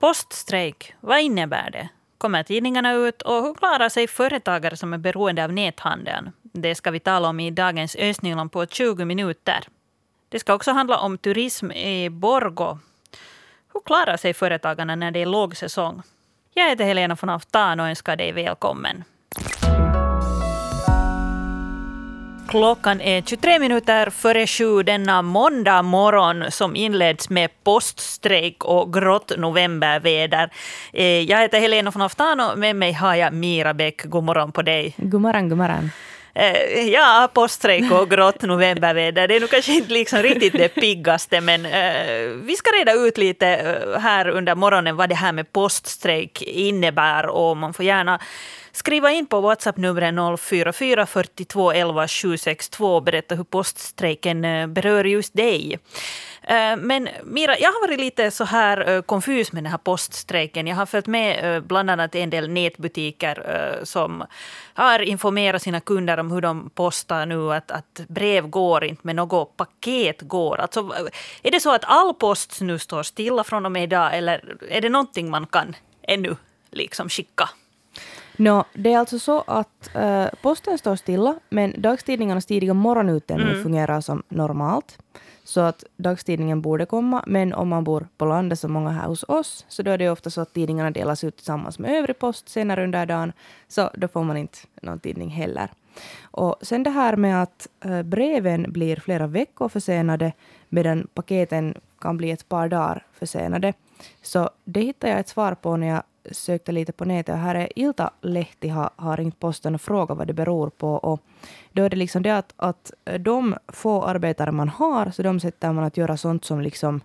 Poststrejk, vad innebär det? Kommer tidningarna ut och hur klarar sig företagare som är beroende av näthandeln? Det ska vi tala om i dagens Östnyland på 20 minuter. Det ska också handla om turism i Borgo. Hur klarar sig företagarna när det är lågsäsong? Jag heter Helena von Aftan och önskar dig välkommen. Klockan är 23 minuter före sju denna måndag morgon som inleds med poststrejk och grått novemberväder. Eh, jag heter Helena von Aftano, med mig har jag Mira Bäck. God morgon på dig. God morgon, god morgon. Eh, ja, poststrejk och grått novemberväder, det är nog kanske inte liksom riktigt det piggaste, men eh, vi ska reda ut lite eh, här under morgonen vad det här med poststrejk innebär och man får gärna Skriva in på WhatsApp-numret 044 42 11 762 och berätta hur poststrejken eh, berör just dig. Eh, men Mira, jag har varit lite så här eh, konfus med den här poststrejken. Jag har följt med eh, bland annat en del nätbutiker som har informerat sina kunder om hur de postar nu att, att brev går inte, men något paket går. Alltså, är det så att all post nu står stilla från och med idag eller är det någonting man kan ännu liksom skicka? No, det är alltså så att uh, posten står stilla, men dagstidningarnas tidiga morgonutdelning mm. fungerar som normalt. Så att dagstidningen borde komma, men om man bor på landet som många här hos oss, så då är det ofta så att tidningarna delas ut tillsammans med övrig post senare under dagen, så då får man inte någon tidning heller. Och sen det här med att uh, breven blir flera veckor försenade, medan paketen kan bli ett par dagar försenade. Så det hittade jag ett svar på när jag sökte lite på nätet. Och här är Ilta Lehti har, har ringt posten och frågat vad det beror på. Och då är det liksom det att, att de få arbetare man har, så de sätter man att göra sånt som liksom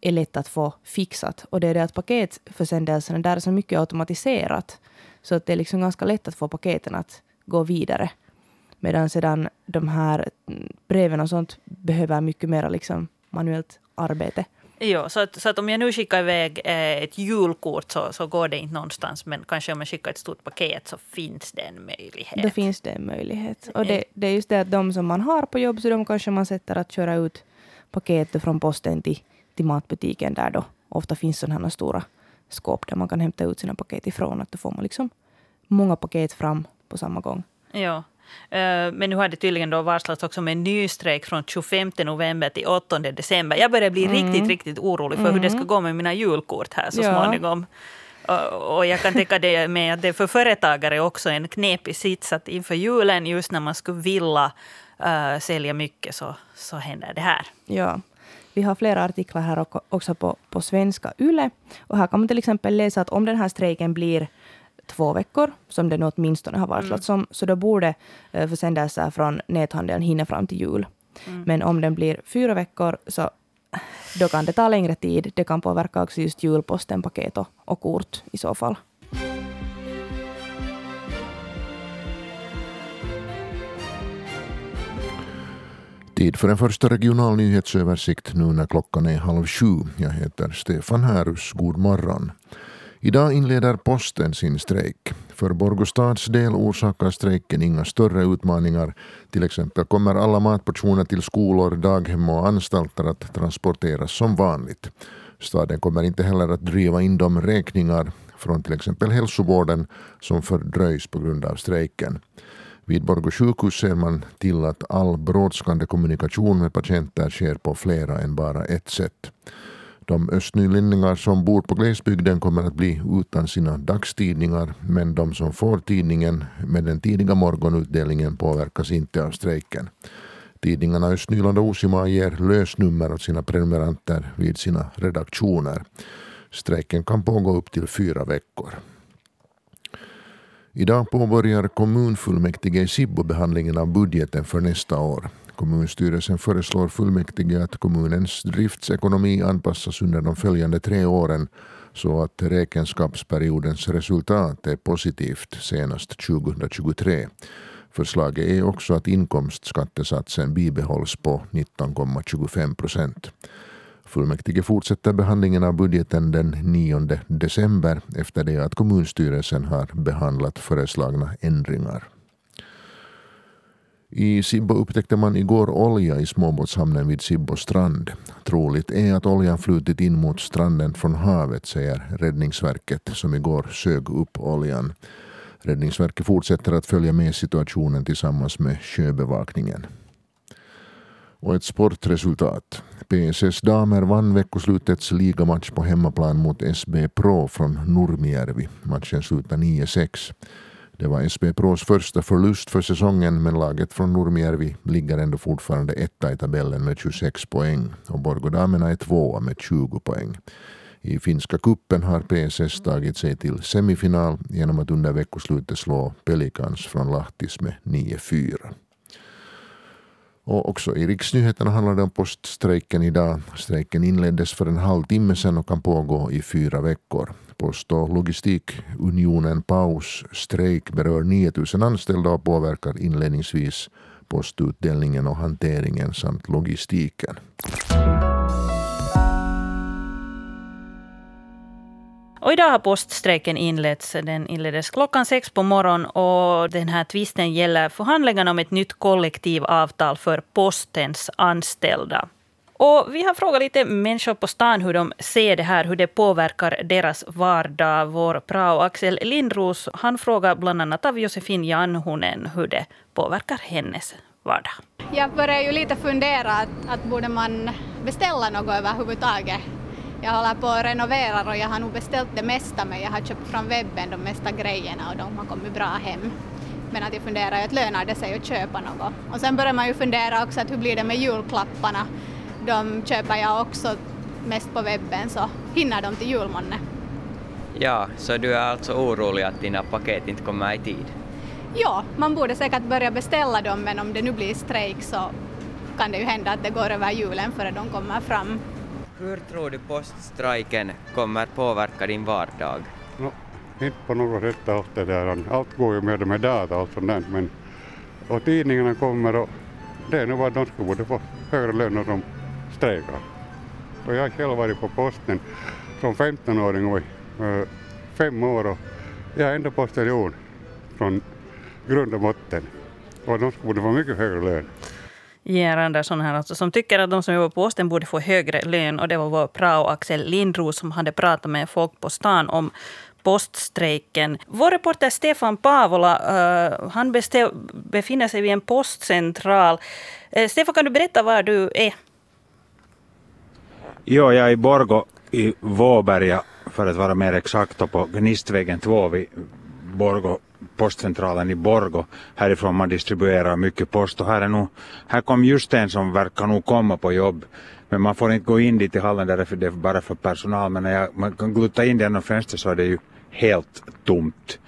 är lätt att få fixat. Och det är det att paketförsändelserna, där är så mycket automatiserat. Så att det är liksom ganska lätt att få paketen att gå vidare. Medan sedan de här breven och sånt behöver mycket mer liksom manuellt arbete. Ja, så att, så att om jag nu skickar iväg eh, ett julkort så, så går det inte någonstans. Men kanske om jag skickar ett stort paket så finns det en möjlighet. Då finns det en möjlighet. Och det, det är just det att de som man har på jobb så de kanske man sätter att köra ut paket från posten till, till matbutiken där då ofta finns sådana här stora skåp där man kan hämta ut sina paket ifrån. Att då får man liksom många paket fram på samma gång. Ja. Eh, men nu har det tydligen då varslats också med en ny strejk från 25 november till 8 december. Jag börjar bli mm. riktigt, riktigt orolig för mm. hur det ska mm. gå med mina julkort här så ja. småningom. Och jag kan tänka det med att det för företagare också en knepig sits att inför julen, just när man skulle vilja uh, sälja mycket, så, så händer det här. Ja. Vi har flera artiklar här också på, på svenska YLE. Och här kan man till exempel läsa att om den här strejken blir två veckor, som det nu åtminstone har varslats mm. om, så då borde eh, försändelser från näthandeln hinna fram till jul. Mm. Men om den blir fyra veckor, så då kan det ta längre tid. Det kan påverka också just julposten, paket och, och kort i så fall. Tid för en första regional nyhetsöversikt nu när klockan är halv sju. Jag heter Stefan Härus. God morgon. Idag inleder posten sin strejk. För Borgostads del orsakar strejken inga större utmaningar. Till exempel kommer alla matportioner till skolor, daghem och anstalter att transporteras som vanligt. Staden kommer inte heller att driva in de räkningar från till exempel hälsovården som fördröjs på grund av strejken. Vid Borgå sjukhus ser man till att all brådskande kommunikation med patienter sker på flera än bara ett sätt. De östnylänningar som bor på glesbygden kommer att bli utan sina dagstidningar men de som får tidningen med den tidiga morgonutdelningen påverkas inte av strejken. Tidningarna Östnyland och Osima ger lösnummer åt sina prenumeranter vid sina redaktioner. Strejken kan pågå upp till fyra veckor. Idag påbörjar kommunfullmäktige i Sibbo behandlingen av budgeten för nästa år. Kommunstyrelsen föreslår fullmäktige att kommunens driftsekonomi anpassas under de följande tre åren så att räkenskapsperiodens resultat är positivt senast 2023. Förslaget är också att inkomstskattesatsen bibehålls på 19,25 procent. Fullmäktige fortsätter behandlingen av budgeten den 9 december efter det att kommunstyrelsen har behandlat föreslagna ändringar. I Sibbo upptäckte man igår olja i småbåtshamnen vid Sibbo strand. Troligt är att oljan flutit in mot stranden från havet, säger Räddningsverket som igår sög upp oljan. Räddningsverket fortsätter att följa med situationen tillsammans med sjöbevakningen. Och ett sportresultat. PSS damer vann veckoslutets ligamatch på hemmaplan mot SB Pro från Nurmijärvi. Matchen slutade 9-6. Det var SB Pros första förlust för säsongen men laget från Nurmijärvi ligger ändå fortfarande etta i tabellen med 26 poäng och Borgodamerna är tvåa med 20 poäng. I finska kuppen har PSS tagit sig till semifinal genom att under veckoslutet slå Pelikans från Lahtis med 9-4. Och också i riksnyheterna handlar det om poststrejken idag. Strejken inleddes för en halvtimme sedan och kan pågå i fyra veckor. Post och logistikunionen Paus strejk berör 9000 anställda och påverkar inledningsvis postutdelningen och hanteringen samt logistiken. Och idag har poststrejken inletts. Den inleddes klockan sex på morgonen och den här tvisten gäller förhandlingarna om ett nytt kollektivavtal för postens anställda. Och vi har frågat lite människor på stan hur de ser det här, hur det påverkar deras vardag. Vår prao Axel Lindros, han frågar bland annat av Josefin Janhunen hur det påverkar hennes vardag. Jag börjar ju lite fundera att, att borde man beställa något överhuvudtaget jag håller på att renovera och jag har nog beställt det mesta men jag har köpt från webben de mesta grejerna och de har kommit bra hem. Men att jag funderar att lönar det sig att köpa något. Och sen börjar man ju fundera också att hur blir det med julklapparna? De köper jag också mest på webben så hinner de till julmånne. Ja, så du är alltså orolig att dina paket inte kommer i tid? Ja, man borde säkert börja beställa dem men om det nu blir strejk så kan det ju hända att det går över julen före de kommer fram. Hur tror du poststrejken kommer påverka din vardag? No, inte på något sätt allt det där. Allt går ju med med data och sånt där. Men, och tidningarna kommer och det är nog vad de skulle borde få högre lön när de strejkar. Och jag har själv varit på posten som 15-åring och uh, fem år och jag är ändå postiljon från grund och botten. Och de skulle borde få mycket högre lön. Georg Andersson här alltså, som tycker att de som jobbar på posten borde få högre lön. Och det var vår prao Axel Lindros som hade pratat med folk på stan om poststrejken. Vår reporter Stefan Pavola uh, eh, han befinner sig vid en postcentral. Uh, Stefan, kan du berätta var du är? Jo, jag är i Borgo i Våberga för att vara mer exakt och på Gnistvägen 2 vid Borgo postcentralen i Borgo. Härifrån man distribuerar mycket post och här är nog, här kom just en som verkar nog komma på jobb. Men man får inte gå in dit i hallen därför det är bara för personal. Men när jag, man kan glutta in genom fönstret så är det ju helt tomt.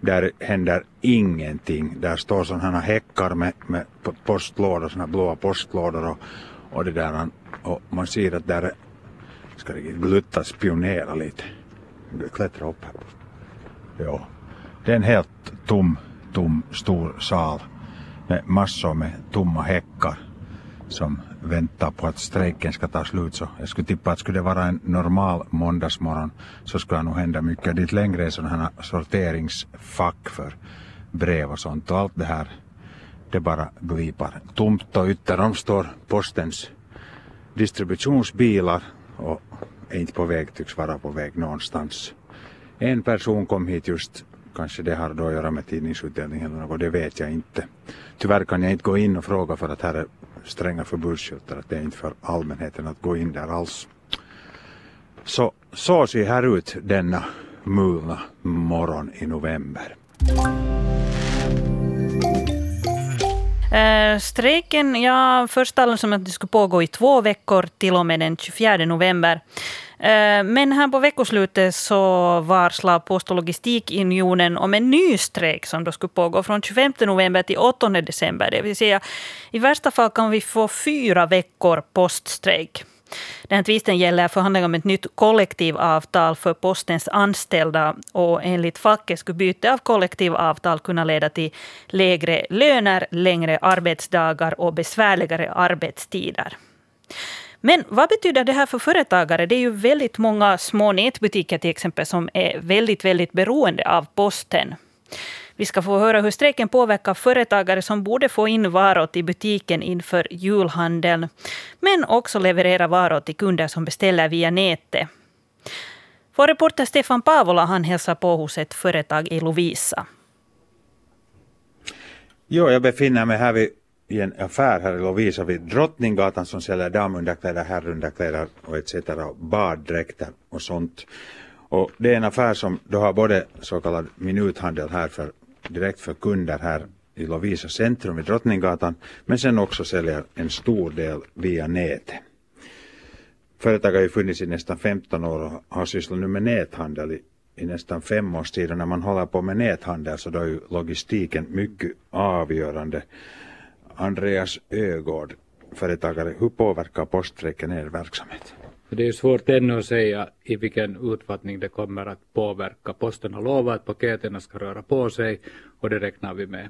Där händer ingenting. Där står sådana häckar med, med postlådor, sådana blåa postlådor och, och det där. Och man ser att där ska det glutta spionera lite. Klättra upp här. Ja. Det är en helt tom, tom, stor sal med massor med tomma häckar som väntar på att strejken ska ta slut. Så jag skulle tippa att skulle det vara en normal måndagsmorgon så skulle det nog hända mycket. Dit längre är sådana här sorteringsfack för brev och sånt och allt det här det bara glipar tomt och ytterom står postens distributionsbilar och är inte på väg, tycks vara på väg någonstans. En person kom hit just Kanske det har då att göra med tidningsutdelningen eller något, det vet jag inte. Tyvärr kan jag inte gå in och fråga för att här är stränga förbudsskyltar, att det är inte för allmänheten att gå in där alls. Så, så ser här ut denna mulna morgon i november. Uh, strejken, ja, först talades som att det skulle pågå i två veckor till och med den 24 november. Eh, men här på veckoslutet så varslar Post och logistikunionen om en ny strejk som då skulle pågå från 25 november till 8 december. Det vill säga, i värsta fall kan vi få fyra veckor poststrejk. Den här tvisten gäller förhandlingar om ett nytt kollektivavtal för postens anställda. Och enligt facket skulle byte av kollektivavtal kunna leda till lägre löner, längre arbetsdagar och besvärligare arbetstider. Men vad betyder det här för företagare? Det är ju väldigt många små nätbutiker till exempel som är väldigt, väldigt beroende av posten. Vi ska få höra hur strejken påverkar företagare som borde få in varor till butiken inför julhandeln, men också leverera varor till kunder som beställer via nätet. Vår reporter Stefan Paavola han hälsar på hos ett företag i Lovisa. Jo, jag befinner mig här vid, i en affär här i Lovisa vid Drottninggatan som säljer damunderkläder, herrunderkläder och etc. baddräkter och sånt. Och det är en affär som då har både så kallad minuthandel här för, direkt för kunder här i Lovisa centrum vid Drottninggatan men sen också säljer en stor del via nätet. Företaget har ju funnits i nästan 15 år och har sysslat nu med näthandel i, i nästan fem års tid och när man håller på med näthandel så då är ju logistiken mycket avgörande. Andreas Ögård, företagare, hur påverkar poststrejken er verksamhet? Det är svårt ännu att säga i vilken utfattning det kommer att påverka. Posten har lovat att paketen ska röra på sig och det räknar vi med.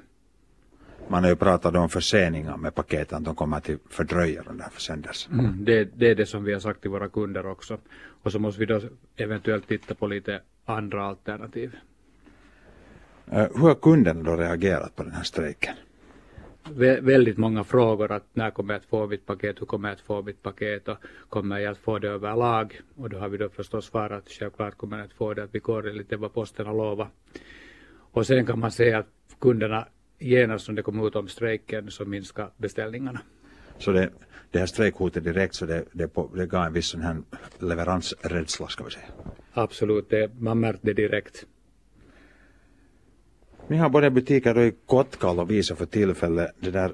Man har ju pratat om förseningar med paketen, att de kommer att fördröja den där försändelsen. Mm, det, det, är det som vi har sagt till våra kunder också. Och så måste vi då eventuellt titta på lite andra alternativ. Uh, hur har kunderna då reagerat på den här strejken? Vä väldigt många frågor att när kommer jag att få mitt paket, hur kommer jag att få mitt paket och kommer jag att få det överlag? Och då har vi då förstås svarat självklart kommer jag att få det, att vi går lite vad posten har lovat. Och sen kan man säga att kunderna genast som det kom ut om strejken så minskade beställningarna. Så det, det här strejkhotet direkt så det, det, på, det gav en viss sån här leveransrädsla ska vi säga? Absolut, det, man märkte det direkt. Vi har både butiker i Kotkal och Visa för tillfället. Det där,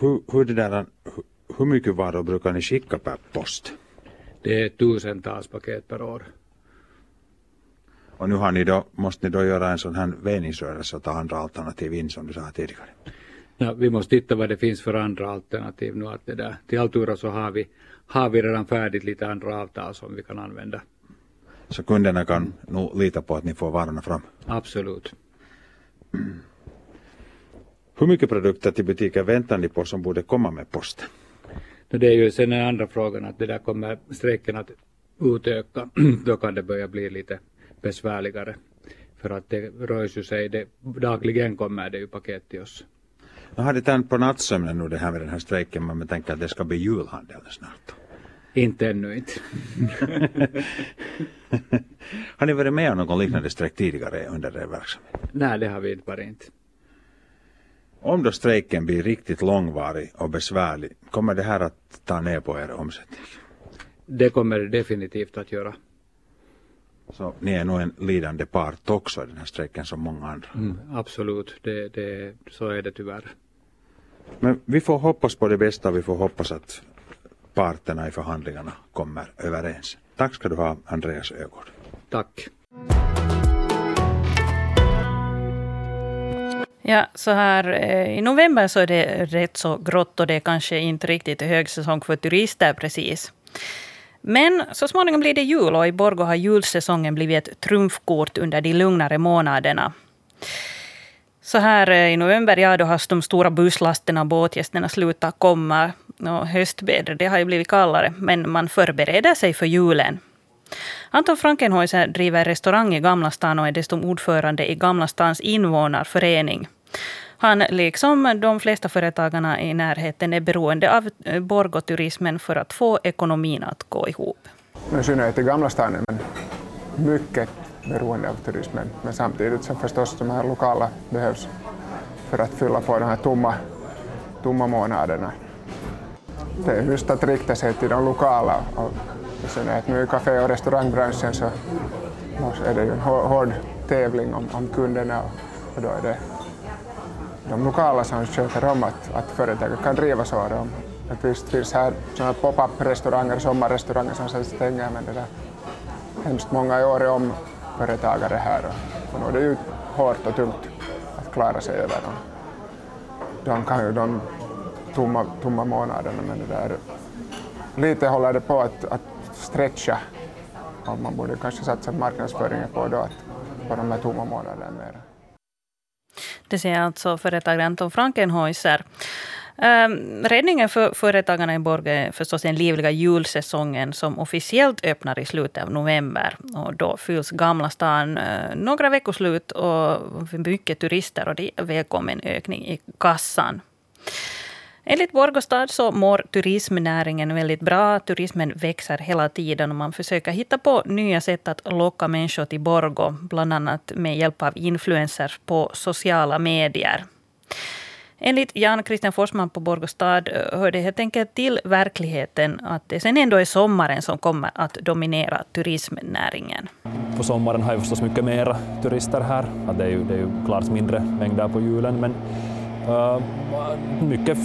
hur, hur, det där, hur, mycket varor brukar ni skicka per post? Det är tusentals paket per år. Och nu har ni då, måste ni då göra en sån här vägningsrörelse och ta andra alternativ in som du sa tidigare. Ja, vi måste titta vad det finns för andra alternativ nu. Att det där. Till allt så har vi, har vi redan färdigt lite andra avtal som vi kan använda. Så kunderna kan nog lita på att ni får varorna fram? Absolut. Mm. Hur mycket produkter till butiker väntar ni på som borde komma med posten? Det är ju sen den andra frågan att det där kommer strejken att utöka. Då kan det börja bli lite besvärligare. För att det rör ju sig, det, dagligen kommer det ju paket till oss. Jag hade tänkt på nattsömnen nu det här med den här strejken men jag tänker att det ska bli julhandel snart. Inte ännu inte. har ni varit med om någon liknande strejk tidigare under er verksamhet? Nej, det har vi inte varit inte. Om då strejken blir riktigt långvarig och besvärlig, kommer det här att ta ner på er omsättning? Det kommer det definitivt att göra. Så ni är nog en lidande part också i den här strejken som många andra. Mm, absolut, det, det, så är det tyvärr. Men vi får hoppas på det bästa, vi får hoppas att parterna i förhandlingarna kommer överens. Tack ska du ha, Andreas Ögård. Tack. Ja, så här eh, i november så är det rätt så grått och det är kanske inte riktigt högsäsong för turister precis. Men så småningom blir det jul och i Borgå har julsäsongen blivit ett trumfkort under de lugnare månaderna. Så här eh, i november, ja, då har de stora busslasterna och båtgästerna slutat komma. Och höstvädret, det har ju blivit kallare, men man förbereder sig för julen. Anton Frankenhäuser driver restaurang i Gamla stan och är dessutom ordförande i Gamla stans invånarförening. Han, liksom de flesta företagarna i närheten, är beroende av eh, Borgåturismen för att få ekonomin att gå ihop. I synnerhet i Gamla stan är man mycket beroende av turismen, men samtidigt som förstås de här lokala behövs för att fylla på de här tomma, tomma månaderna. Det är just att rikta sig till de lokala och i synnerhet nu i kafé och restaurangbranschen så är det ju en hård tävling om, om kunderna och då är det de lokala som sköter om att, att företaget kan driva så. De, att visst finns här sådana pop-up-restauranger, sommarrestauranger som sen stänger men det är hemskt många i år om företagare här och, och nu är det ju hårt och tungt att klara sig över dem. De kan ju de tomma, tomma månaderna men det där lite håller det på att, att stretcha och man borde kanske satsa marknadsföringen på då att på de här tomma månaderna mer. Det säger alltså företagaren Anton Frankenhäuser. Um, räddningen för företagarna i Borg är förstås den livliga julsäsongen som officiellt öppnar i slutet av november. Och då fylls Gamla stan uh, några veckoslut och mycket turister och det är välkommen ökning i kassan. Enligt Borgostad så mår turismnäringen väldigt bra. Turismen växer hela tiden och man försöker hitta på nya sätt att locka människor till Borgo, bland annat med hjälp av influencers på sociala medier. Enligt Jan Christian Forsman på Borgostad eh, hör det helt enkelt till verkligheten att det sen ändå är sommaren som kommer att dominera turismnäringen. På sommaren har vi förstås mycket mera turister här. det, är ju, det är ju klart mindre mängder på julen men Äh, mycket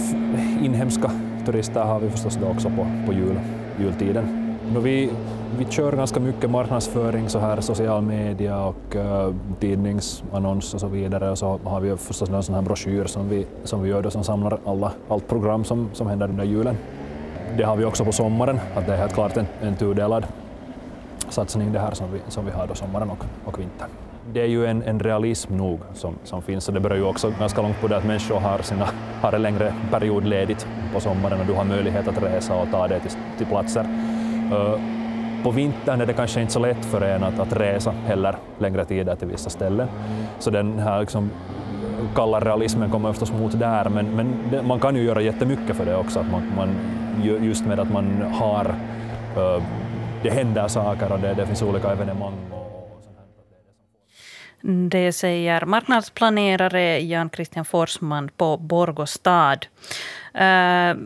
inhemska turister har vi förstås då också på, på jul, jultiden. Men vi, vi kör ganska mycket marknadsföring, så här social media och uh, tidningsannons och så vidare. Och så har vi förstås en sån här broschyr som vi, som vi gör då, som samlar alla, allt program som, som händer under julen. Det har vi också på sommaren, att det är helt klart en, en tudelad satsning det här som vi, som vi har då sommaren och, och vintern. Det är ju en, en realism nog som, som finns och det beror ju också ganska långt på det att människor har, sina, har en längre period ledigt på sommaren och du har möjlighet att resa och ta dig till, till platser eh, på vintern är det kanske inte så lätt för en att, att resa heller längre tider till vissa ställen. Så den här liksom, kalla realismen kommer förstås mot där, men, men det, man kan ju göra jättemycket för det också. Att man, man, just med att man har, eh, det händer saker och det, det finns olika evenemang. Det säger marknadsplanerare Jan Christian Forsman på Borgostad. Uh, eh,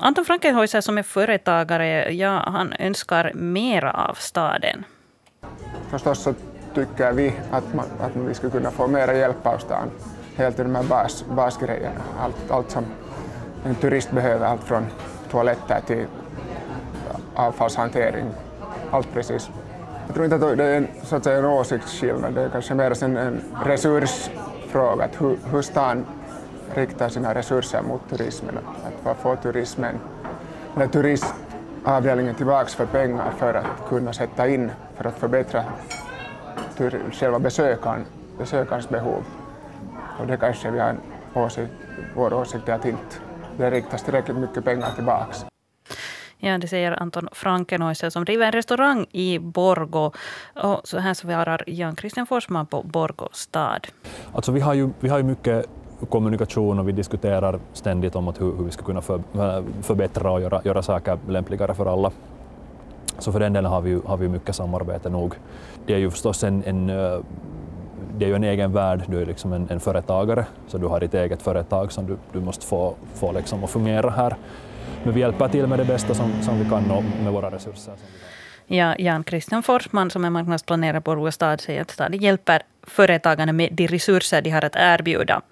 Anton Frankenhäuser som är företagare, ja, han önskar mera av staden. Förstås så tycker vi att, man, att vi skulle kunna få mera hjälp av staden. Helt i de här bas, basgrejerna, allt, allt som en turist behöver, allt från toaletter till avfallshantering, allt precis. Jag tror inte att det är en, så att säga, en åsiktsskillnad, det är kanske mer en, en resursfråga, att hur, hur stan riktar sina resurser mot turismen. Att får turismen, eller turistavdelningen tillbaks för pengar för att kunna sätta in för att förbättra själva besökaren, besökarens behov. Och det kanske vi har en åsikt, vår åsikt är att inte det riktas tillräckligt mycket pengar tillbaks. Ja, det säger Anton Frankenhäuser som driver en restaurang i Borgo. Och så här svarar Jan Christian Forsman på Borgo stad. Alltså vi har ju, vi har ju mycket kommunikation och vi diskuterar ständigt om att hur, hur vi ska kunna för, förbättra och göra, göra saker lämpligare för alla. Så för den delen har vi, har vi mycket samarbete nog. Det är ju förstås en, en eh, det är ju en egen värld, du är liksom en, en företagare, så du har ditt eget företag som du, du måste få, få liksom att fungera här. Men vi hjälper till med det bästa som, som vi kan och med våra resurser. Ja, Jan Christian Forsman som är marknadsplanerare på Orre stad säger att staden hjälper företagarna med de resurser de har att erbjuda.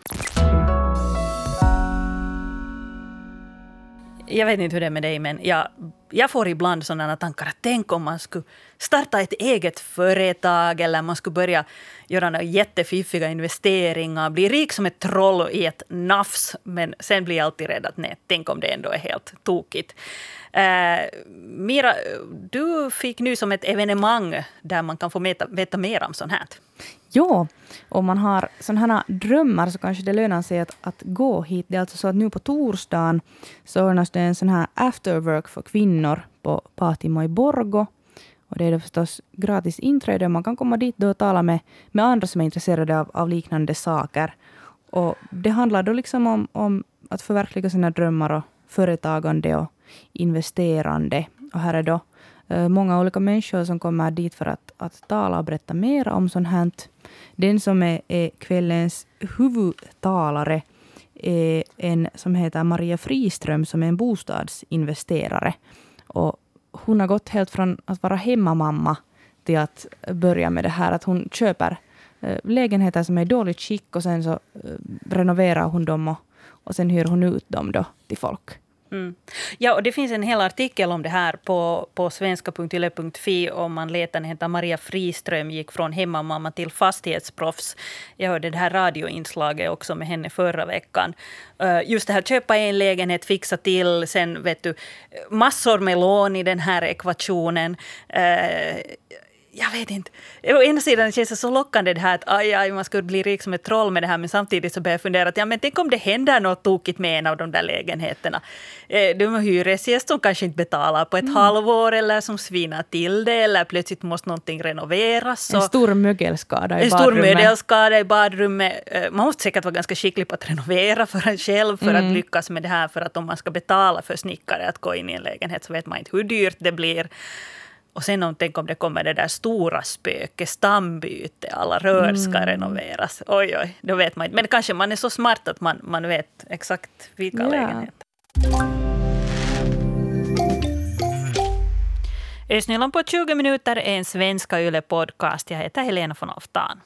Jag vet inte hur det är med dig, men jag, jag får ibland sådana tankar att tänk om man skulle starta ett eget företag eller man skulle börja göra några jättefiffiga investeringar, bli rik som ett troll i ett nafs. Men sen blir jag alltid rädd att nej, tänk om det ändå är helt tokigt. Eh, Mira, du fick nu som ett evenemang där man kan få veta, veta mer om sånt här. Ja, om man har sådana här drömmar så kanske det lönar sig att, att gå hit. Det är alltså så att nu på torsdagen så ordnas det en sån här afterwork för kvinnor på Patimo i Borgo. Och det är då förstås gratis inträde. Man kan komma dit då och tala med, med andra som är intresserade av, av liknande saker. Och det handlar då liksom om, om att förverkliga sina drömmar och företagande och investerande. Och här är då Eh, många olika människor som kommer dit för att, att tala och berätta mer om sånt här. Den som är, är kvällens huvudtalare är en som heter Maria Friström som är en bostadsinvesterare. Och hon har gått helt från att vara hemmamamma till att börja med det här att hon köper eh, lägenheter som är i dåligt skick och sen så eh, renoverar hon dem och, och sen hyr hon ut dem då till folk. Mm. Ja, och det finns en hel artikel om det här på, på svenska.yle.fi om man letar. Den heter Maria Friström, gick från hemmamamma till fastighetsproffs. Jag hörde det här radioinslaget också med henne förra veckan. Eh, just det här köpa en lägenhet, fixa till, sen vet du massor med lån i den här ekvationen. Eh, jag vet inte. Å ena sidan känns det så lockande det här att aj, aj, man skulle bli rik som ett troll med det här, men samtidigt så börjar jag fundera att ja, men tänk om det händer något tokigt med en av de där lägenheterna. Eh, de hyresgäst som kanske inte betalar på ett mm. halvår eller som svinar till det eller plötsligt måste någonting renoveras. En stor mögelskada i en badrummet. En stor mögelskada i badrummet. Eh, man måste säkert vara ganska skicklig på att renovera för en själv för mm. att lyckas med det här, för att om man ska betala för snickare att gå in i en lägenhet så vet man inte hur dyrt det blir. Och sen om, tänk om det kommer det där stora spöket, stambyte, alla rör ska mm. renoveras. Oj, oj, då vet man inte. Men kanske man är så smart att man, man vet exakt vilka ja. lägenheter. Ösnyland på 20 minuter är en svenska Yle-podcast. Jag heter Helena von Oftan.